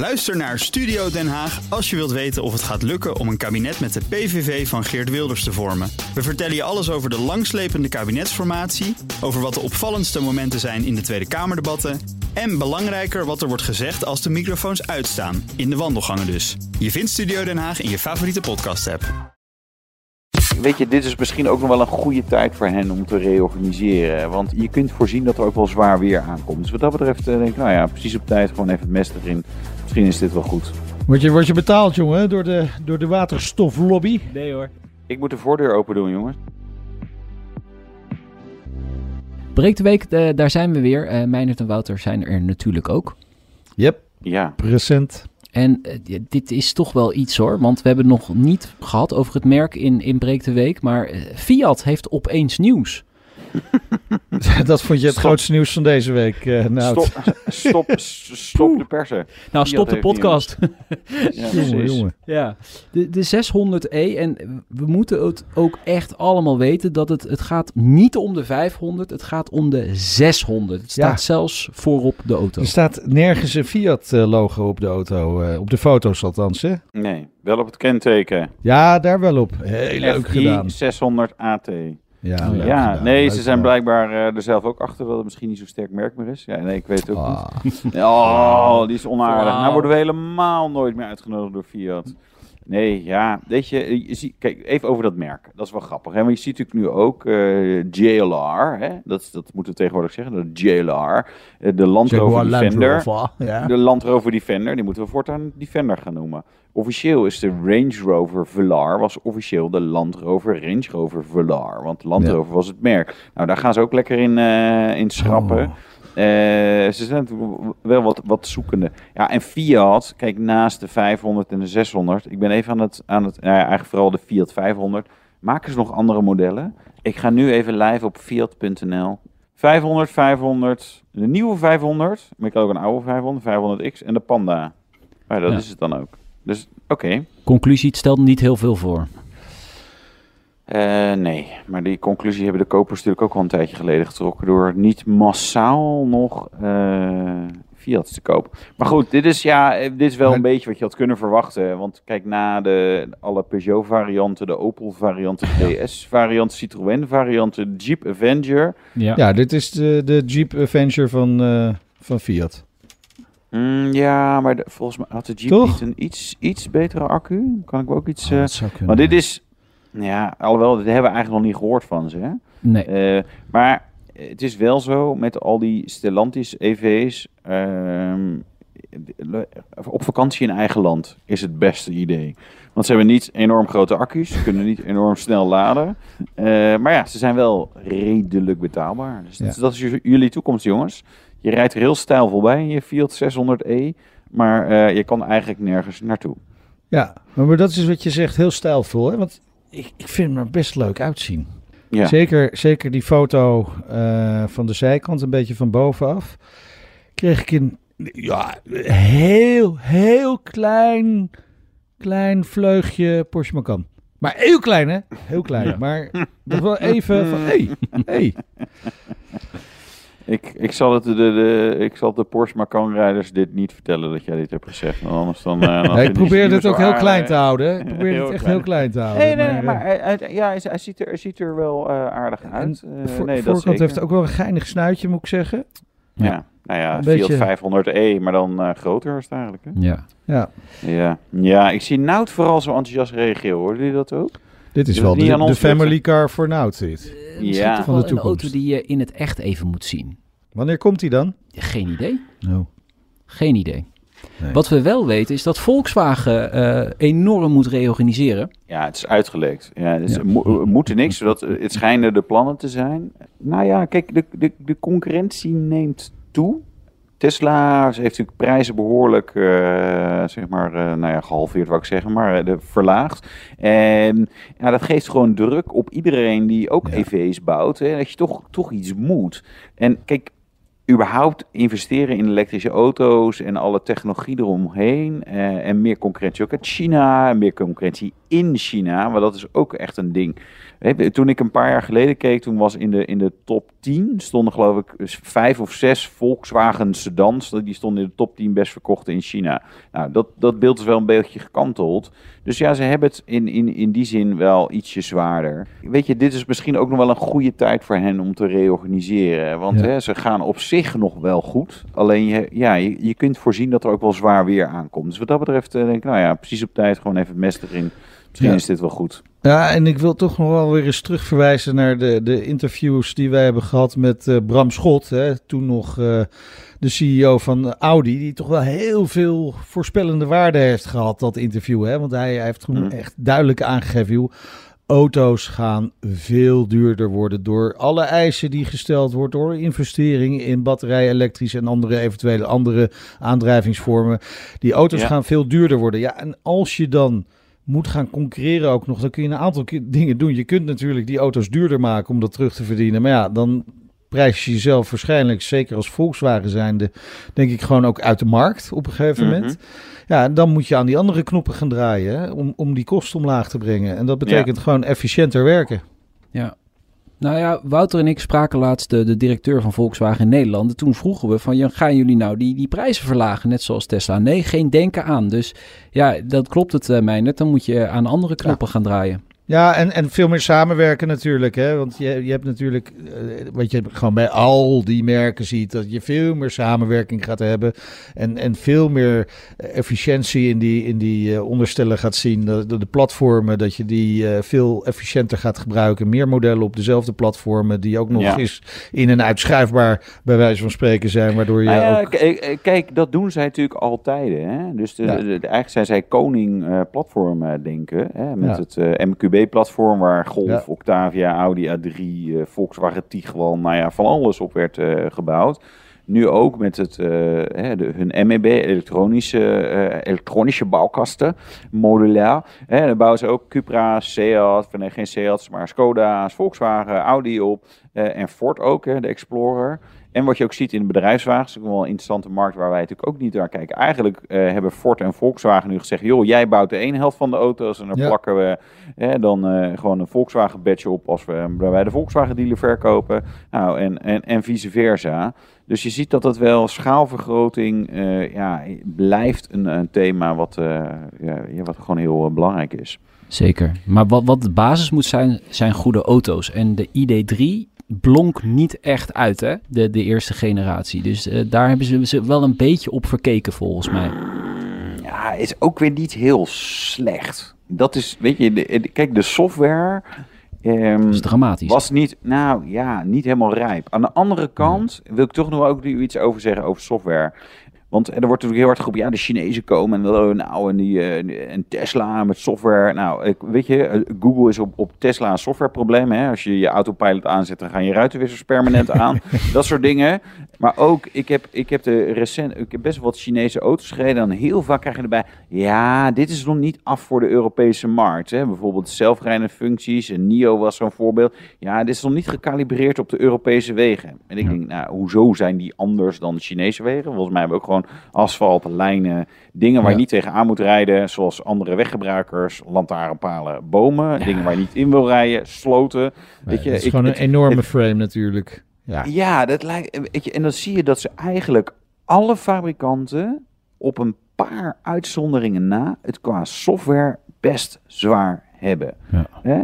Luister naar Studio Den Haag als je wilt weten of het gaat lukken om een kabinet met de PVV van Geert Wilders te vormen. We vertellen je alles over de langslepende kabinetsformatie, over wat de opvallendste momenten zijn in de Tweede Kamerdebatten en belangrijker wat er wordt gezegd als de microfoons uitstaan, in de wandelgangen dus. Je vindt Studio Den Haag in je favoriete podcast-app. Weet je, dit is misschien ook nog wel een goede tijd voor hen om te reorganiseren. Want je kunt voorzien dat er ook wel zwaar weer aankomt. Dus wat dat betreft eh, denk ik, nou ja, precies op tijd gewoon even het mes erin. Misschien is dit wel goed. Word je, word je betaald, jongen, door de, door de waterstoflobby? Nee hoor. Ik moet de voordeur open doen, jongens. Breek de week, eh, daar zijn we weer. Uh, Meijnerd en Wouter zijn er natuurlijk ook. Yep, Ja, present. En eh, dit is toch wel iets hoor, want we hebben het nog niet gehad over het merk in, in Breek de Week. Maar Fiat heeft opeens nieuws. Dat vond je het Stop. grootste nieuws van deze week, eh nou. stop, stop, stop de persen. Nou, stop de podcast. Ja, Jongen, jongen. ja, de, de 600e. En we moeten het ook echt allemaal weten dat het, het gaat niet om de 500, het gaat om de 600. Het staat Ja. zelfs voorop de auto. Er staat nergens een Fiat-logo op de auto, eh, op de foto's althans, hè? Nee, wel op het kenteken. Ja, daar wel op. Heel leuk gedaan. 600 AT. Ja, leuk Ja, gedaan, nee, leuk ze zijn blijkbaar eh, er zelf ook achter dat het misschien niet zo'n sterk merk meer is. Ja, nee, ik weet het ook niet. Ah. Oh, die is onaardig. Wauw. Nou worden we helemaal nooit meer uitgenodigd door Fiat. Nee, ja, weet je, je ziet, kijk, even over dat merk. Dat is wel grappig, hè? Want je ziet natuurlijk nu ook eh, JLR, hè? Dat, dat moeten we tegenwoordig zeggen, de JLR, eh, de Land Rover Land Defender. Ja. De Land Rover Defender, die moeten we voortaan Defender gaan noemen. Officieel is de Range Rover Velar, was officieel de Land Rover Range Rover Velar. Want Land Ja. Rover was het merk. Nou, daar gaan ze ook lekker in, eh, in schrappen. Oh. Eh, ze zijn natuurlijk wel wat, wat zoekende. Ja, en Fiat, kijk, naast de 500 en de 600. Ik ben even aan het, aan het nou ja, eigenlijk vooral de Fiat 500. Maken ze nog andere modellen? Ik ga nu even live op fiat.nl. 500, 500, de nieuwe 500. Maar ik had ook een oude 500, 500X en de Panda. Maar dat Ja. is het dan ook. Dus, oké. Conclusie, het stelt niet heel veel voor. Eh, nee, maar die conclusie hebben de kopers natuurlijk ook al een tijdje geleden getrokken door niet massaal nog eh Fiat te kopen. Maar goed, dit is, ja, eh, dit is wel Maar- een beetje wat je had kunnen verwachten. Want kijk, na de, alle Peugeot-varianten, de Opel-varianten, de DS-variant, Citroën-varianten, de Jeep Avenger. Ja. Ja, dit is de, de Jeep Avenger van, eh, van Fiat. Mm, ja, maar de- volgens mij had de Jeep Toch? niet een iets, iets betere accu. Kan ik ook iets... eh, dat zou kunnen. maar dit is, ja, alhoewel, dit hebben we eigenlijk nog niet gehoord van ze, hè? Nee. Eh, maar het is wel zo met al die Stellantis EV's. ehm, op vakantie in eigen land is het beste idee. Want ze hebben niet enorm grote accu's, ze kunnen niet enorm snel laden. Eh, maar ja, ze zijn wel redelijk betaalbaar. Dus dat, Ja. dat is jullie toekomst, jongens. Je rijdt er heel stijlvol bij in je Fiat 600e. Maar eh, je kan eigenlijk nergens naartoe. Ja, maar dat is wat je zegt, heel stijlvol. Hè? Want ik, ik vind hem er best leuk uitzien. Ja. Zeker, zeker die foto eh, van de zijkant, een beetje van bovenaf. Kreeg ik een ja, heel, heel klein, klein vleugje Porsche Macan. Maar heel klein, hè? Heel klein. Ja. Maar dat wel even van, hey, hey. Ik, ik, zal het de, de, ik zal de Porsche Macan-rijders dit niet vertellen dat jij dit hebt gezegd. Want anders dan... eh, dan ik probeer dit meer ook heel klein te houden. Ik probeer het echt klein. heel klein te houden. Nee, nee, maar, maar, eh, hij- hij- ja, hij, hij ziet er, hij ziet er wel eh, aardig uit. de Eh, voor- nee, dat zeker. heeft ook wel een geinig snuitje, moet ik zeggen. Ja, nou ja, Een Fiat beetje- 500e, maar dan eh, groter is het eigenlijk. Hè? Ja. Ja, Ja. ja, ik zie Nout vooral zo enthousiast reageren. Hoorden jullie dat ook? Dit is Dus wel de, de family car voor Nout dit. Ja. Van de een toekomst. auto die je in het echt even moet zien. Wanneer komt hij dan? Geen idee. Nou, Geen idee. Nee. Wat we wel weten is dat Volkswagen eh, enorm moet reorganiseren. Ja, het is uitgelekt. Ja, dus Ja. mo- we moeten niks, zodat eh, het schijnen de plannen te zijn. Nou ja, kijk, de, de, de concurrentie neemt toe. Tesla heeft natuurlijk prijzen behoorlijk, eh, zeg maar, eh, nou ja, gehalveerd wou ik zeggen, maar de, verlaagd. En ja, dat geeft gewoon druk op iedereen die ook Ja. EV's bouwt, hè, dat je toch, toch iets moet. En kijk, überhaupt investeren in elektrische auto's en alle technologie eromheen. en meer concurrentie ook uit China, en meer concurrentie in China, maar dat is ook echt een ding. Toen ik een paar jaar geleden keek, toen was in de, in de top 10 stonden geloof ik vijf of zes Volkswagen sedans. Die stonden in de top 10 best verkochte in China. Nou, dat, dat beeld is wel een beetje gekanteld. Dus ja, ze hebben het in, in, in die zin wel ietsje zwaarder. Weet je, dit is misschien ook nog wel een goede tijd voor hen om te reorganiseren. Want hè, ze gaan op zich nog wel goed. Alleen je, ja, je, je kunt voorzien dat er ook wel zwaar weer aankomt. Dus wat dat betreft eh, denk ik, nou ja, precies op tijd gewoon even het mes erin. Misschien is dit wel goed. Ja, en ik wil toch nog wel weer eens terugverwijzen naar de, de interviews die wij hebben gehad met uh, Bram Schot. Hè, toen nog uh, de CEO van Audi, die toch wel heel veel voorspellende waarde heeft gehad, dat interview. Hè? Want hij, hij heeft toen mm. echt duidelijk aangegeven, joh, auto's gaan veel duurder worden door alle eisen die gesteld worden door investeringen in batterij, elektrisch en andere eventuele andere aandrijvingsvormen. Die auto's gaan veel duurder worden. Ja, en als je dan moet gaan concurreren ook nog, dan kun je een aantal dingen doen. Je kunt natuurlijk die auto's duurder maken om dat terug te verdienen. Maar ja, dan prijs je jezelf waarschijnlijk, zeker als Volkswagen zijnde, denk ik gewoon ook uit de markt op een gegeven mhm. moment. Ja, en dan moet je aan die andere knoppen gaan draaien om, om die kosten omlaag te brengen. En dat betekent gewoon efficiënter werken. Ja, nou ja, Wouter en ik spraken laatst de, de directeur van Volkswagen in Nederland. toen vroegen we van, ja, gaan jullie nou die, die prijzen verlagen, net zoals Tesla? Nee, geen denken aan. Dus ja, dat klopt het uh, mij net. Dan moet je aan andere knoppen gaan draaien. Ja, en, en veel meer samenwerken natuurlijk. Hè? Want je, je hebt natuurlijk, uh, wat je gewoon bij al die merken ziet, dat je veel meer samenwerking gaat hebben. En, en veel meer efficiëntie in die, in die uh, onderstellen gaat zien. De, de, platformen, dat je die uh, veel efficiënter gaat gebruiken. Meer modellen op dezelfde platformen, die ook nog ja. eens in en uitschuifbaar, bij wijze van spreken zijn. Waardoor je. Nou ja, ook... Kijk, dat doen zij natuurlijk altijd. Hè? Dus de, ja. eigenlijk zijn zij koning platform denken. Hè? Met het MQB platform waar Golf, Octavia, Audi A3, uh, eh, Volkswagen Tiguan, nou ja, van alles op werd uh, gebouwd. Nu ook met het, uh, de, hun MEB, elektronische, elektronische bouwkasten, modulair. Hè, dan bouwen ze ook Cupra, Seat, nee, geen Seat, maar Skoda, Volkswagen, Audi op. en Ford ook, hè, de Explorer. En wat je ook ziet in de bedrijfswagens, is ook wel een interessante markt waar wij natuurlijk ook niet naar kijken. Eigenlijk uh, hebben Ford en Volkswagen nu gezegd, joh, jij bouwt de ene helft van de auto's en dan plakken we dan uh, gewoon een Volkswagen badge op als we bij de Volkswagen dealer verkopen. Nou, en, en, en vice versa. Dus je ziet dat het wel schaalvergroting uh, ja, blijft een, een thema wat, ja, wat gewoon heel belangrijk is. Zeker. Maar wat, wat de basis moet zijn, zijn goede auto's. En de ID3 blonk niet echt uit, hè? De, de eerste generatie. Dus uh, daar hebben ze, ze wel een beetje op verkeken, volgens mij. Ja, is ook weer niet heel slecht. Dat is, weet je, de, kijk, de software. Um, is dramatisch. Was niet, nou ja, niet helemaal rijp. Aan de andere kant wil ik toch nog ook iets over zeggen over software. Want er wordt natuurlijk heel hard geroepen, ja, de Chinezen komen en, nou, en, die, uh, en Tesla met software. Nou, ik, weet je, eh, Google is op, op Tesla een softwareprobleem. Hè? Als je je autopilot aanzet, dan gaan je ruitenwissers permanent aan. dat soort dingen. Maar ook, ik heb, ik heb, de recent, ik heb best wel wat Chinese auto's gereden. En heel vaak krijg je erbij, ja, dit is nog niet af voor de Europese markt. Hè? Bijvoorbeeld zelfrijdende functies. En NIO was zo'n voorbeeld. Ja, dit is nog niet gecalibreerd op de Europese wegen. En ik denk, nou, hoezo zijn die anders dan de Chinese wegen? Volgens mij hebben we ook gewoon asfalt, lijnen, dingen waar je niet tegenaan moet rijden. Zoals andere weggebruikers, lantaarnpalen, bomen. Dingen waar je niet in wil rijden, sloten. weet je, het is gewoon een enorme frame natuurlijk. Ja, ja dat lijkt, weet je, en dan zie je dat ze eigenlijk alle fabrikanten op een paar uitzonderingen na het qua software best zwaar hebben. Ja. Hè?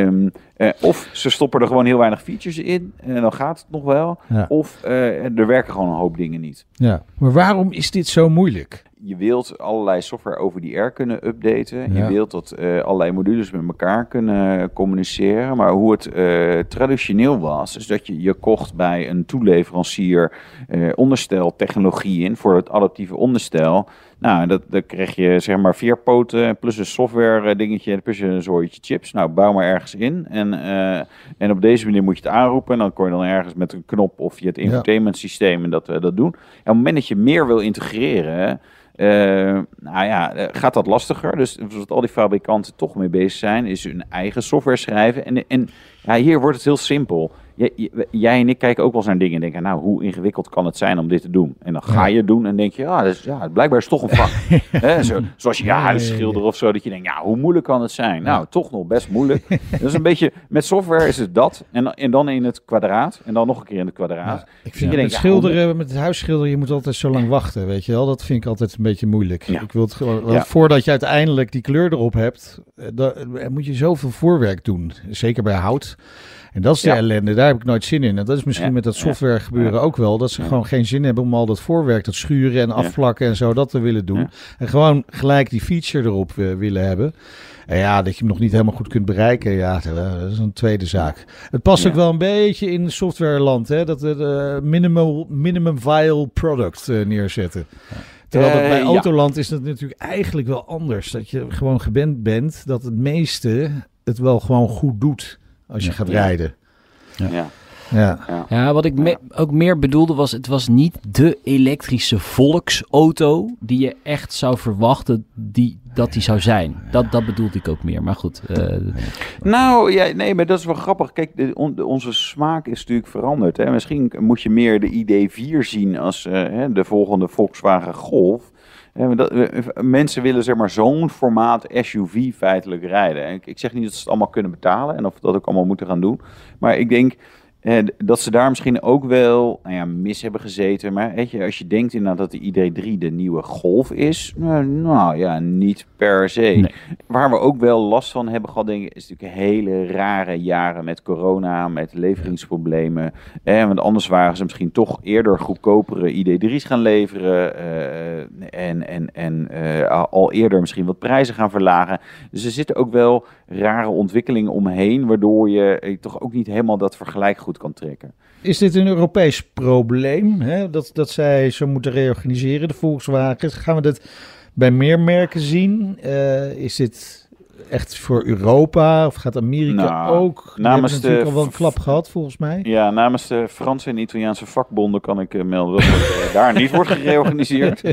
Um, uh, of ze stoppen er gewoon heel weinig features in en dan gaat het nog wel. Ja. Of uh, er werken gewoon een hoop dingen niet. Ja, maar waarom is dit zo moeilijk? Je wilt allerlei software over die air kunnen updaten. Je wilt dat uh, allerlei modules met elkaar kunnen communiceren. Maar hoe het uh, traditioneel was, is dat je je kocht bij een toeleverancier uh, ondersteltechnologie in voor het adaptieve onderstel. Nou, dat, dan krijg je zeg maar vier poten plus een software dingetje plus een zooitje chips. Nou, bouw maar ergens in. En, en op deze manier moet je het aanroepen. En dan kon je dan ergens met een knop of je het infotainment systeem en dat, dat doen. En op het moment dat je meer wil integreren... Uh, nou ja, eh, gaat dat lastiger. Dus wat al die fabrikanten toch mee bezig zijn, is hun eigen software schrijven. En, en ja, hier wordt het heel simpel. Jij, en ik kijken ook wel eens naar dingen en denken, nou, hoe ingewikkeld kan het zijn om dit te doen? En dan ga je het doen en denk je, ja, dus, ja blijkbaar is het toch een vak. Zo, zoals je huis schilderen of zo, dat je denkt, ja, hoe moeilijk kan het zijn? Nou, toch nog best moeilijk. dat is een beetje, met software is het dat, en, dan- en dan in het kwadraat, en dan nog een keer in het kwadraat. Ja, ik vind denkt, ja, schilderen, met het huis schilderen, je moet altijd zo lang wachten, weet je wel. Dat vind ik altijd een beetje moeilijk. Ik wil het gewoon, voordat je uiteindelijk die kleur erop hebt, eh, dan eh, moet je zoveel voorwerk doen. Zeker bij hout. En dat is de Ja. ellende, daar heb ik nooit zin in. En dat is misschien Ja. met dat software gebeuren ook wel, dat ze gewoon geen zin hebben om al dat voorwerk, dat schuren en afplakken en zo, dat te willen doen. En gewoon gelijk die feature erop eh, willen hebben. En ja, dat je hem nog niet helemaal goed kunt bereiken, ja, dat is een tweede zaak. Het past ook wel een beetje in softwareland, hè, dat het eh, minimal, minimum viable product eh, neerzetten. Terwijl dat Eh, bij. Autoland is dat natuurlijk eigenlijk wel anders. Dat je gewoon gewend bent dat het meeste het wel gewoon goed doet als je Ja. gaat rijden. Ja. Ja. Ja, wat ik me- ook meer bedoelde was, het was niet de elektrische volksauto die je echt zou verwachten die, dat die zou zijn. Dat, dat bedoelde ik ook meer. Maar goed, eh, Nou, ja, nee, maar dat is wel grappig. Kijk, de, on- de- onze smaak is natuurlijk veranderd. Hè. Misschien moet je meer de ID4 zien als eh, hè, de volgende Volkswagen Golf. Eh, mensen willen zeg maar zo'n formaat SUV feitelijk rijden. En ik, ik zeg niet dat ze het allemaal kunnen betalen en of dat ook allemaal moeten gaan doen. Maar ik denk eh, dat ze daar misschien ook wel nou ja, mis hebben gezeten. Maar weet je, als je denkt inderdaad dat de ID3 de nieuwe Golf is, nou, nou ja, niet per se. Nee. Waar we ook wel last van hebben gehad, denk ik, is natuurlijk hele rare jaren met corona, met leveringsproblemen. Eh, want anders waren ze misschien toch eerder goedkopere ID3's gaan leveren. eh, en en, en eh, al eerder misschien wat prijzen gaan verlagen. Dus er zitten ook wel rare ontwikkelingen omheen, waardoor je toch ook niet helemaal dat vergelijk goed kan trekken. Is dit een Europees probleem? Hè? Dat, dat zij zo moeten reorganiseren, de Volkswagen. Gaan we dit bij meer merken zien? Eh, is dit echt voor Europa of gaat Amerika Nou, ook? Die namens hebben de al wel een klap gehad, volgens mij. Ja, namens de Franse en Italiaanse vakbonden kan ik eh, melden dat het eh, daar niet wordt gereorganiseerd.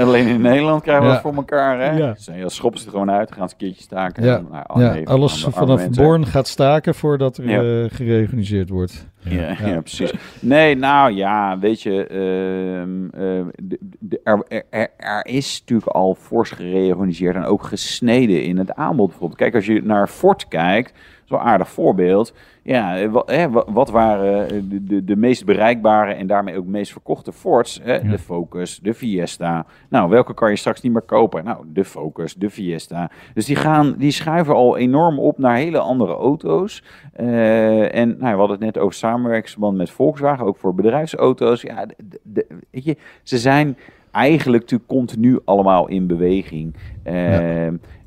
Alleen in Nederland krijgen we Ja. het voor elkaar. Hè? Ja. Dus, ja, schoppen ze er gewoon uit, gaan ze een keertje staken. Ja. En, nou, oh nee, alles vanaf. Born gaat staken voordat er eh, gereorganiseerd wordt. Ja, ja. precies. Nee, nou ja, weet je, ehm, ehm, de- de- er, er- er, er is natuurlijk al fors gereorganiseerd en ook gesneden in het aanbod. Bijvoorbeeld, kijk, als je naar Ford kijkt, zo'n aardig voorbeeld. Ja, eh, wat, hè, wat waren eh, de, de, de meest bereikbare en daarmee ook meest verkochte Fords? Hè? De Focus, de Fiesta. Nou, welke kan je straks niet meer kopen? Nou, de Focus, de Fiesta. Dus die, gaan, die schuiven al enorm op naar hele andere auto's. Eh, en nou, we hadden het net over samenwerkingsverband met Volkswagen, ook voor bedrijfsauto's. Ja, de, weet je, ze zijn eigenlijk natuurlijk continu allemaal in beweging.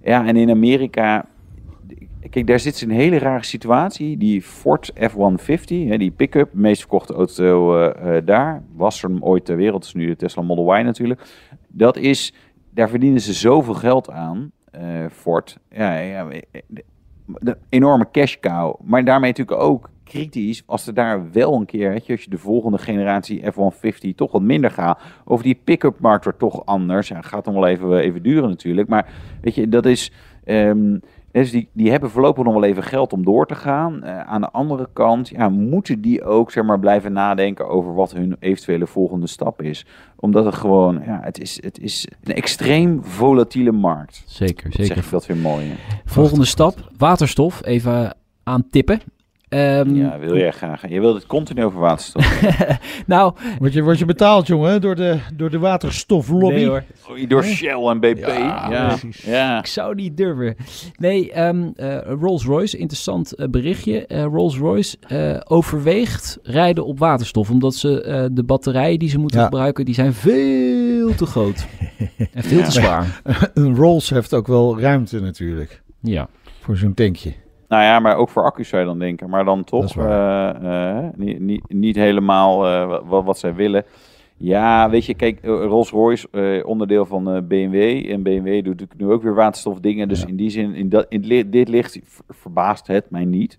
Ja. en in Amerika, kijk, daar zit ze een hele rare situatie. Die Ford F-150, hè, die pick-up, meest verkochte auto eh, eh, daar, was er ooit ter wereld, is nu de Tesla Model Y natuurlijk. Dat is, daar verdienen ze zoveel geld aan, eh, Ford. Ja, ja, de enorme cash cow. Maar daarmee natuurlijk ook kritisch als er daar wel een keer, weet je, als je de volgende generatie F-150 toch wat minder gaat, of die pick-up markt wordt toch anders. Ja, gaat dan wel even, even duren natuurlijk. Maar weet je, dat is. ehm, dus die, die hebben voorlopig nog wel even geld om door te gaan. Eh, aan de andere kant ja, moeten die ook zeg maar, blijven nadenken over wat hun eventuele volgende stap is. Omdat het gewoon, ja, het is, het is een extreem volatiele markt. zeker, Dat zeg zeker. ik dat weer mooi. hè? Volgende stap, waterstof. Even aantippen. Ehm, Ja, wil jij graag. Je wilt het continu over waterstof. Nou, Word je, word je betaald, jongen, door de, door de waterstoflobby? nee hoor. Door Shell en BP. Ja, Ja, precies. ja. Ik zou niet durven. Nee, ehm, eh, Rolls-Royce, interessant eh, berichtje. Eh, Rolls-Royce eh, overweegt rijden op waterstof. Omdat ze eh, de batterijen die ze moeten Ja. gebruiken, die zijn veel te groot. en veel te zwaar. Een Rolls heeft ook wel ruimte natuurlijk, Ja. voor zo'n tankje. Nou ja, maar ook voor accu's zou je dan denken. Maar dan toch eh, eh, niet, niet, niet helemaal eh, wat, wat zij willen. Ja, weet je, kijk, Rolls-Royce, onderdeel van BMW. En BMW doet nu ook weer waterstofdingen. Dus Ja. in die zin, in, dat, in dit licht ver- verbaast het mij niet.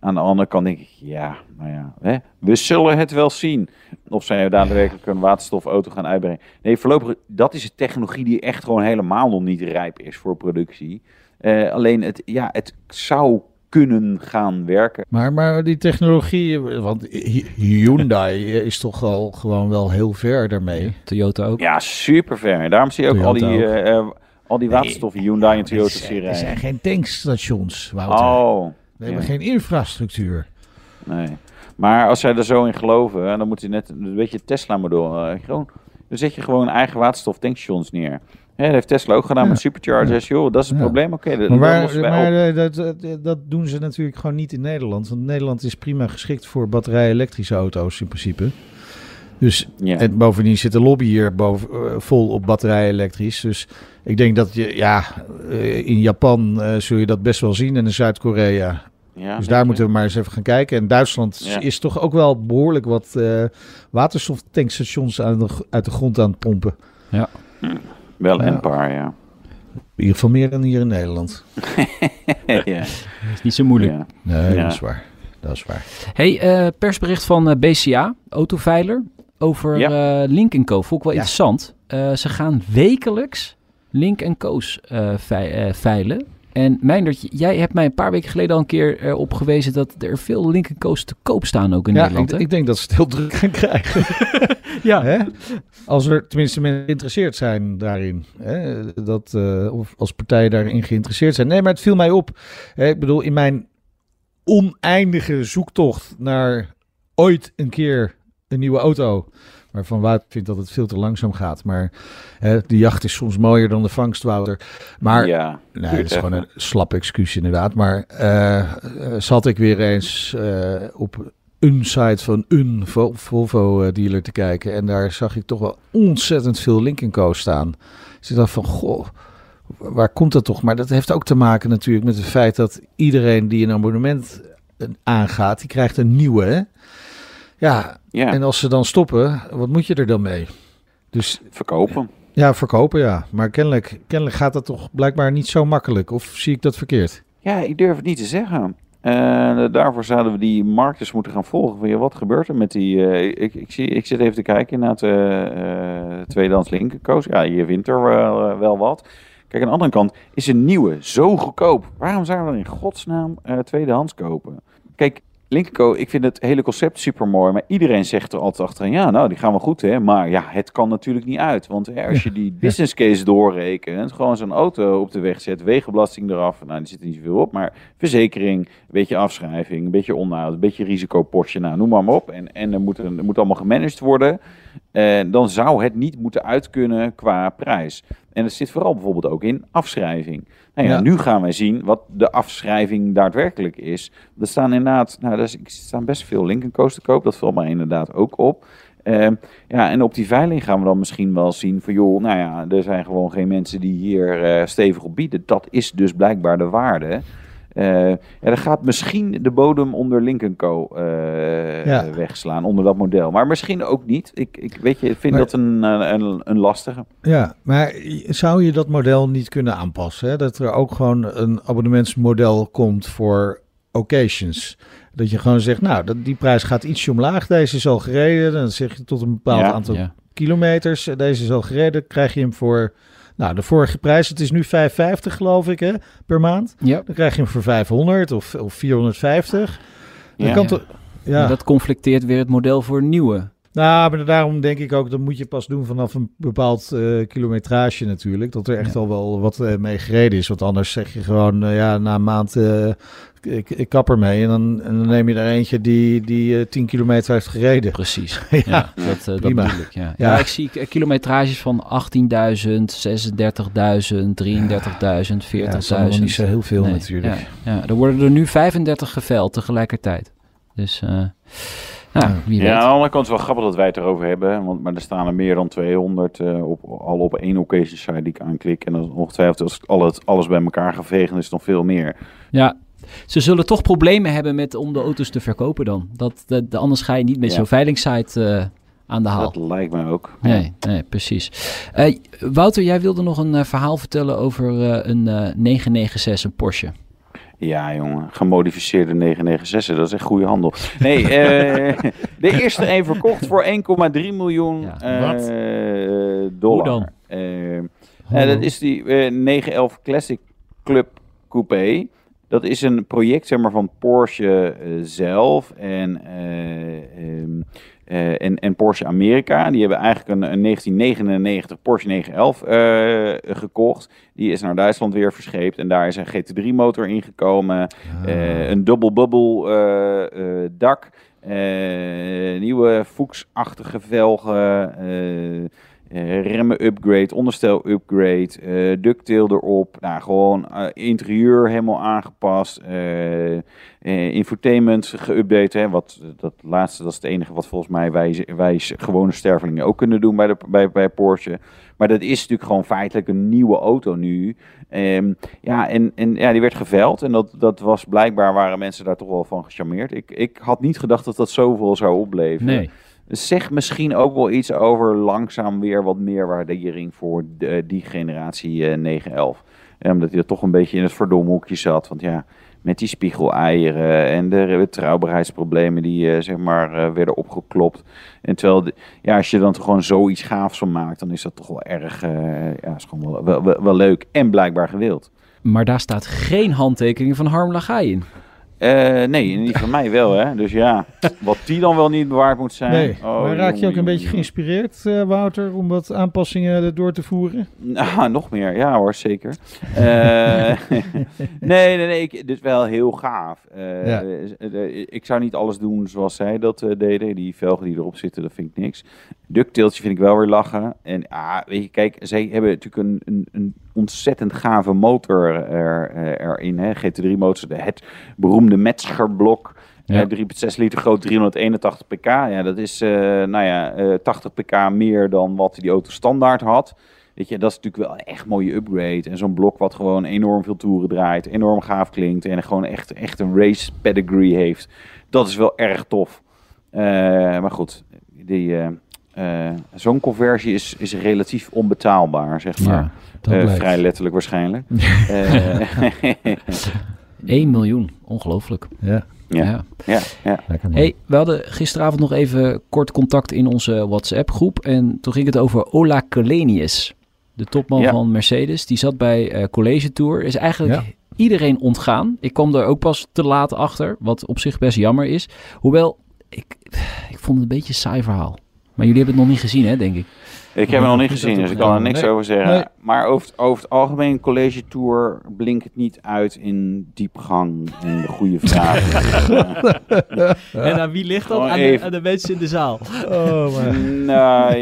Aan de andere kant denk ik, ja, nou ja, hè, we zullen het wel zien. Of zij daadwerkelijk een waterstofauto gaan uitbrengen. Nee, voorlopig, dat is een technologie die echt gewoon helemaal nog niet rijp is voor productie. Eh, alleen, het, ja, het zou kunnen gaan werken. Maar, maar die technologie, want Hy- Hyundai is toch al gewoon wel heel ver daarmee. Toyota ook. Ja, super ver. Daarom zie je ook al die, eh, eh, al die waterstoffen Hyundai en Toyota er, zijn, er zijn geen tankstations, Wouter. Oh, We hebben ja. geen infrastructuur. nee. Maar als zij er zo in geloven, dan moet je net een beetje Tesla-model. eh, gewoon, dan zet je gewoon eigen waterstof tankstations neer. Hè, dat heeft Tesla ook gedaan Ja. met superchargers. Joh, dat is het Ja. probleem. Oké, dat, Maar, waar- maar dat, dat, dat doen ze natuurlijk gewoon niet in Nederland. Want Nederland is prima geschikt voor batterij-elektrische auto's in principe. Dus Ja. En bovendien zit de lobby hier boven, eh, vol op batterij elektrisch. Dus ik denk dat je, ja, eh, in Japan eh, zul je dat best wel zien en in Zuid-Korea. Ja, dus daar moeten we maar eens even gaan kijken. En Duitsland Ja. is toch ook wel behoorlijk wat eh waterstoftankstations aan de, uit de grond aan het pompen. Wel Ja. een paar, ja. In ieder geval meer dan hier in Nederland. ja. Dat is niet zo moeilijk. ja. Nee, Ja. dat is waar. Dat is waar. Hey, eh, persbericht van eh, BCA, autoveiler, over Ja. eh, Link Co. Vond ik wel Ja. interessant. Eh, ze gaan wekelijks Link Co's eh, vei- eh, veilen. En Meindert, jij hebt mij een paar weken geleden al een keer erop gewezen dat er veel Link Co's te koop staan ook in Ja, Nederland. ik, ik denk dat ze het heel druk gaan krijgen. ja. Hè? Als er tenminste mensen geïnteresseerd zijn daarin. Hè? Dat, eh, of als partijen daarin geïnteresseerd zijn. Nee, maar het viel mij op. Hè, ik bedoel, in mijn oneindige zoektocht naar ooit een keer een nieuwe auto. Waarvan Wout vindt dat het veel te langzaam gaat. Maar hè, de jacht is soms mooier dan de vangst, Wouter. Maar ja. Nee, dat is gewoon een slap excuus inderdaad. Maar eh, eh, zat ik weer eens eh, op een site van een Vol- Volvo-dealer te kijken. En daar zag ik toch wel ontzettend veel Lincoln Co. staan. Dus ik dacht van, goh, waar komt dat toch? Maar dat heeft ook te maken natuurlijk met het feit dat iedereen die een abonnement eh, aangaat, die krijgt een nieuwe. Hè? Ja, ja. en als ze dan stoppen, wat moet je er dan mee? Dus verkopen. ja, verkopen ja. Maar kennelijk, kennelijk gaat dat toch blijkbaar niet zo makkelijk. Of zie ik dat verkeerd? Ja, ik durf het niet te zeggen. Eh, daarvoor zouden we die marktes moeten gaan volgen. Van, ja, wat gebeurt er met die... eh, ik, ik, zie, ik zit even te kijken naar het uh, tweedehands linkerkoos. Ja, je wint er wel, wel wat. Kijk, aan de andere kant is een nieuwe zo goedkoop. Waarom zouden we dan in godsnaam tweedehands kopen? Kijk, Linkerco, ik vind het hele concept super mooi. Maar iedereen zegt er altijd achterin: ja, nou, die gaan wel goed, hè. Maar ja, het kan natuurlijk niet uit. Want hè, als je die business case doorrekent, gewoon zo'n auto op de weg zet, wegenbelasting eraf. Nou, die zit er niet zoveel op. Maar verzekering, een beetje afschrijving, een beetje onderhoud, een beetje risicopotje. Nou, noem maar, maar op. En, en er, moet, er moet allemaal gemanaged worden. Uh, dan zou het niet moeten uitkunnen qua prijs. En dat zit vooral bijvoorbeeld ook in afschrijving. Nou ja, ja, nu gaan wij zien wat de afschrijving daadwerkelijk is. Er staan inderdaad, nou, er staan best veel Lincoln te koop. Dat valt mij inderdaad ook op. Uh, ja, en op die veiling gaan we dan misschien wel zien van, joh, nou ja, er zijn gewoon geen mensen die hier uh, stevig op bieden. Dat is dus blijkbaar de waarde. Uh, ja, er gaat misschien de bodem onder Lincoln Co. Uh, ja. wegslaan, onder dat model. Maar misschien ook niet. Ik, ik weet je, vind maar, dat een, een, een, lastige. Ja, maar zou je dat model niet kunnen aanpassen? Hè? Dat er ook gewoon een abonnementsmodel komt voor occasions. Dat je gewoon zegt, nou, dat, die prijs gaat ietsje omlaag. Deze is al gereden. Dan zeg je tot een bepaald ja, aantal ja. kilometers. Deze is al gereden. Krijg je hem voor... Nou, de vorige prijs, het is nu 5,50 geloof ik hè, per maand. Ja. Dan krijg je hem voor 500 of, of 450. Dan ja. kan ja. ja. Dat conflicteert weer het model voor nieuwe. Nou, maar daarom denk ik ook, dat moet je pas doen vanaf een bepaald uh, kilometrage natuurlijk. Dat er echt ja. al wel wat uh, mee gereden is. Want anders zeg je gewoon, uh, ja, na een maand, ik, ik kap er mee. En dan, en dan neem je er eentje die, die 10 kilometer heeft gereden. Precies, ja, ja dat, dat bedoel ik. Ja. Ja. ik zie kilometrages van 18.000, 36.000, 33.000, 40.000. Ja, dat is niet zo heel veel nee. natuurlijk. Ja, er worden er nu 35 geveld tegelijkertijd. Dus... Ja, wie ja, aan de andere kant is het wel grappig dat wij het erover hebben. Want, maar er staan er meer dan 200 uh, op, al op één occasion site die ik aanklik. En dan ongetwijfeld als alles, alles bij elkaar ga vegen, is nog veel meer. Ja, ze zullen toch problemen hebben met om de auto's te verkopen dan. Dat, dat, de, anders ga je niet met ja. zo'n veilingssite uh, aan de haal. Dat lijkt mij ook. Nee, nee precies. Uh, Wouter, jij wilde nog een uh, verhaal vertellen over een 996, een Porsche. Ja, jongen. Gemodificeerde 996. Dat is echt goede handel. Nee, uh, de eerste een verkocht voor 1,3 miljoen ja, uh, dollar. Hoe dan? Uh, dat is die 911 Classic Club Coupé. Dat is een project zeg maar, van Porsche eh, zelf en, eh, eh, en, en Porsche Amerika. Die hebben eigenlijk een, een 1999 Porsche 911 eh, gekocht. Die is naar Duitsland weer verscheept en daar is een GT3-motor ingekomen. Eh, een double bubble eh, dak. nieuwe Fuchs-achtige velgen. Eh, remmen upgrade, onderstel upgrade, ducktail erop. Nou, gewoon eh, interieur helemaal aangepast. infotainment geüpdate. Wat, dat laatste dat is het enige wat volgens mij wij, wij gewone stervelingen ook kunnen doen bij, de, bij, bij Porsche. Maar dat is natuurlijk gewoon feitelijk een nieuwe auto nu. Ehm, ja, en, en ja, die werd geveld. En dat, dat was blijkbaar, waren mensen daar toch wel van gecharmeerd. Ik, ik had niet gedacht dat dat zoveel zou opleveren. Nee. Zeg misschien ook wel iets over langzaam weer wat meer waardering voor de, die generatie eh 911. Eh, omdat hij er toch een beetje in het verdomhoekje zat. Want ja, met die spiegeleieren en de betrouwbaarheidsproblemen die eh, zeg maar eh, werden opgeklopt. En terwijl, ja, als je dan toch gewoon zoiets gaafs van maakt, dan is dat toch wel erg, eh, ja, is gewoon wel, wel, wel, wel leuk en blijkbaar gewild. Maar daar staat geen handtekening van Harm Lagai in. Eh, nee, niet van mij wel, hè. Dus ja, wat die dan wel niet bewaard moet zijn. Nee, Oh, maar raak je jongen, ook een beetje jongen. geïnspireerd, eh, Wouter, om wat aanpassingen door te voeren? Nou, nog meer. Ja hoor, zeker. Eh, nee, nee, nee. Ik, dit is wel heel gaaf. Ja. ik zou niet alles doen zoals zij dat deden. Die velgen die erop zitten, dat vind ik niks. Ducktailtje vind ik wel weer lachen. En ah, weet je, kijk, zij hebben natuurlijk een, een, een ontzettend gave motor er, eh, erin. Hè? GT3-motor, het beroemde Metzger-blok. Ja. Eh, 3,6 liter groot, 381 pk. Ja, dat is eh, nou ja, eh, 80 pk meer dan wat die auto standaard had. Weet je, dat is natuurlijk wel een echt mooie upgrade. En zo'n blok wat gewoon enorm veel toeren draait, enorm gaaf klinkt en gewoon echt, echt een race pedigree heeft. Dat is wel erg tof. Maar goed, die, eh, eh, zo'n conversie is, is relatief onbetaalbaar, zeg maar. Ja, dat Eh, vrij letterlijk waarschijnlijk. Eh, 1 miljoen, ongelooflijk. Ja, ja, Ja. ja. Hey, we hadden gisteravond nog even kort contact in onze WhatsApp-groep. En toen ging het over Ola Kalenius, de topman Ja. van Mercedes. Die zat bij eh, College Tour. Is eigenlijk Ja. iedereen ontgaan. Ik kwam er ook pas te laat achter, wat op zich best jammer is. Hoewel, ik, ik vond het een beetje een saai verhaal. Maar jullie hebben het nog niet gezien, hè, denk ik. Ik heb hem nog niet gezien, dus ik het- kan er niks Nee. over zeggen. Nee. Maar over het, over het algemeen, college tour blinkt het niet uit in diepgang en de goede vragen. En aan wie ligt dat? Aan de- even. aan de mensen in de zaal. Oh, maar... nou,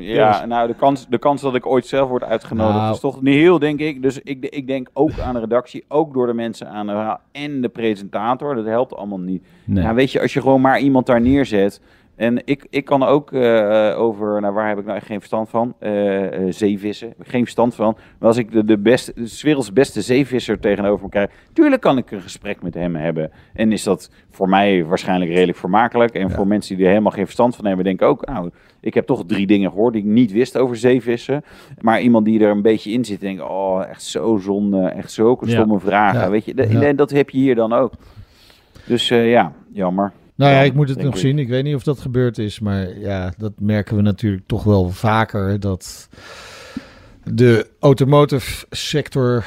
ja, nou de, kans, de kans dat ik ooit zelf word uitgenodigd Nou. is toch niet heel, denk ik. Dus ik, ik denk ook aan de redactie, ook door de mensen aan de en de presentator. Dat helpt allemaal niet. Nee. Ja, weet je, als je gewoon maar iemand daar neerzet. En ik, ik kan ook eh, over, nou waar heb ik nou echt geen verstand van? Eh, eh, zeevissen. Heb ik geen verstand van. Maar als ik de, de, beste, de 's werelds beste zeevisser tegenover me krijg, tuurlijk kan ik een gesprek met hem hebben. En is dat voor mij waarschijnlijk redelijk vermakelijk. En Ja. voor mensen die er helemaal geen verstand van hebben, denk ik ook, nou, ik heb toch drie dingen gehoord die ik niet wist over zeevissen. Maar iemand die er een beetje in zit, denkt, oh, echt zo zonde, echt zulke Ja. stomme vragen. Ja. Weet je, de- Ja. en dat heb je hier dan ook. Dus eh, ja, jammer. Nou ja, ik moet het nog ik. zien. Ik weet niet of dat gebeurd is. Maar ja, dat merken we natuurlijk toch wel vaker. Dat de automotive sector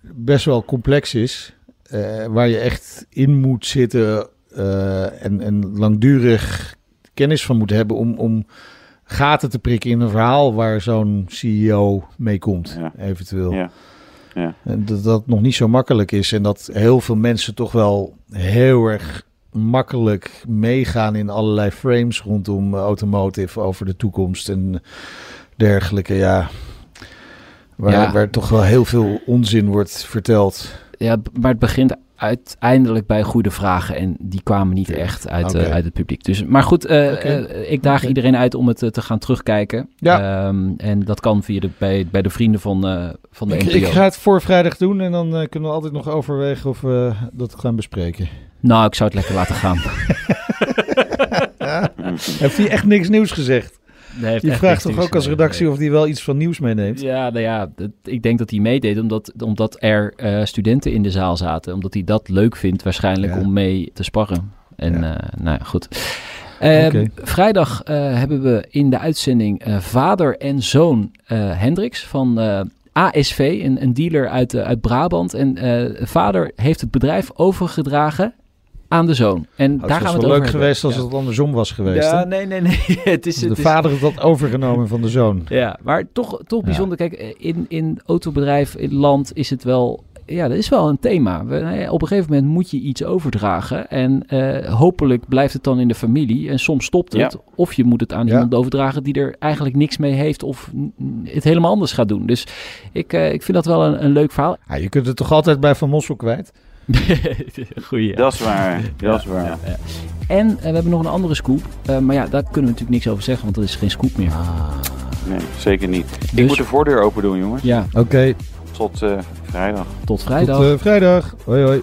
best wel complex is. eh, waar je echt in moet zitten eh, en, en langdurig kennis van moet hebben om, om gaten te prikken in een verhaal waar zo'n CEO mee komt, Ja. eventueel. Ja. En dat dat nog niet zo makkelijk is. En dat heel veel mensen toch wel heel erg makkelijk meegaan in allerlei frames rondom eh, automotive over de toekomst en dergelijke. Ja. Waar, Ja. waar toch wel heel veel onzin wordt verteld. Ja, maar het begint uiteindelijk bij goede vragen. En die kwamen niet echt uit, eh, uit het publiek. Dus, maar goed, eh, eh, ik daag iedereen uit om het te gaan terugkijken. Ja. Ehm, en dat kan via de, bij, bij de vrienden van, van de Ik, NPO. ik ga het voor vrijdag doen en dan kunnen we altijd nog overwegen of we dat gaan bespreken. Nou, ik zou het lekker laten gaan. Heeft hij echt niks nieuws gezegd? Nee, Je vraagt toch ook als redactie of hij wel iets van nieuws meeneemt? Ja, nou ja, dat- ik denk dat hij meedeed omdat, omdat er eh, studenten in de zaal zaten. Omdat hij dat leuk vindt waarschijnlijk Ja. om mee te sparren. En Ja. eh, nou ja, goed. Eh, Oké. Vrijdag eh, hebben we in de uitzending vader en zoon Hendricks van ASV, een, een dealer uit, uit Brabant. En vader heeft het bedrijf overgedragen aan de zoon. En Oh, daar het gaan we wel het leuk over geweest als het andersom was geweest. Ja, hè? nee, nee, nee. het is, de het is, vader had dat overgenomen van de zoon. Ja, maar toch, toch Ja. bijzonder. Kijk, in, in autobedrijf, in land is het wel... Ja, dat is wel een thema. We- nou ja, op een gegeven moment moet je iets overdragen. En eh, hopelijk blijft het dan in de familie. En soms stopt het. Ja. Of je moet het aan Ja. iemand overdragen die er eigenlijk niks mee heeft. Of het helemaal anders gaat doen. Dus ik, eh, ik vind dat wel een, een leuk verhaal. Ja, je kunt het toch altijd bij Van Mossel kwijt? Goeie. Dat is waar. Dat is waar. Ja, ja. En eh, we hebben nog een andere scoop. Eh, maar ja, daar kunnen we natuurlijk niks over zeggen. Want dat is geen scoop meer. Nee, zeker niet. Ik Dus- moet de voordeur open doen, jongens. Ja, Oké, Tot eh, vrijdag. tot vrijdag. tot eh, vrijdag. Hoi hoi.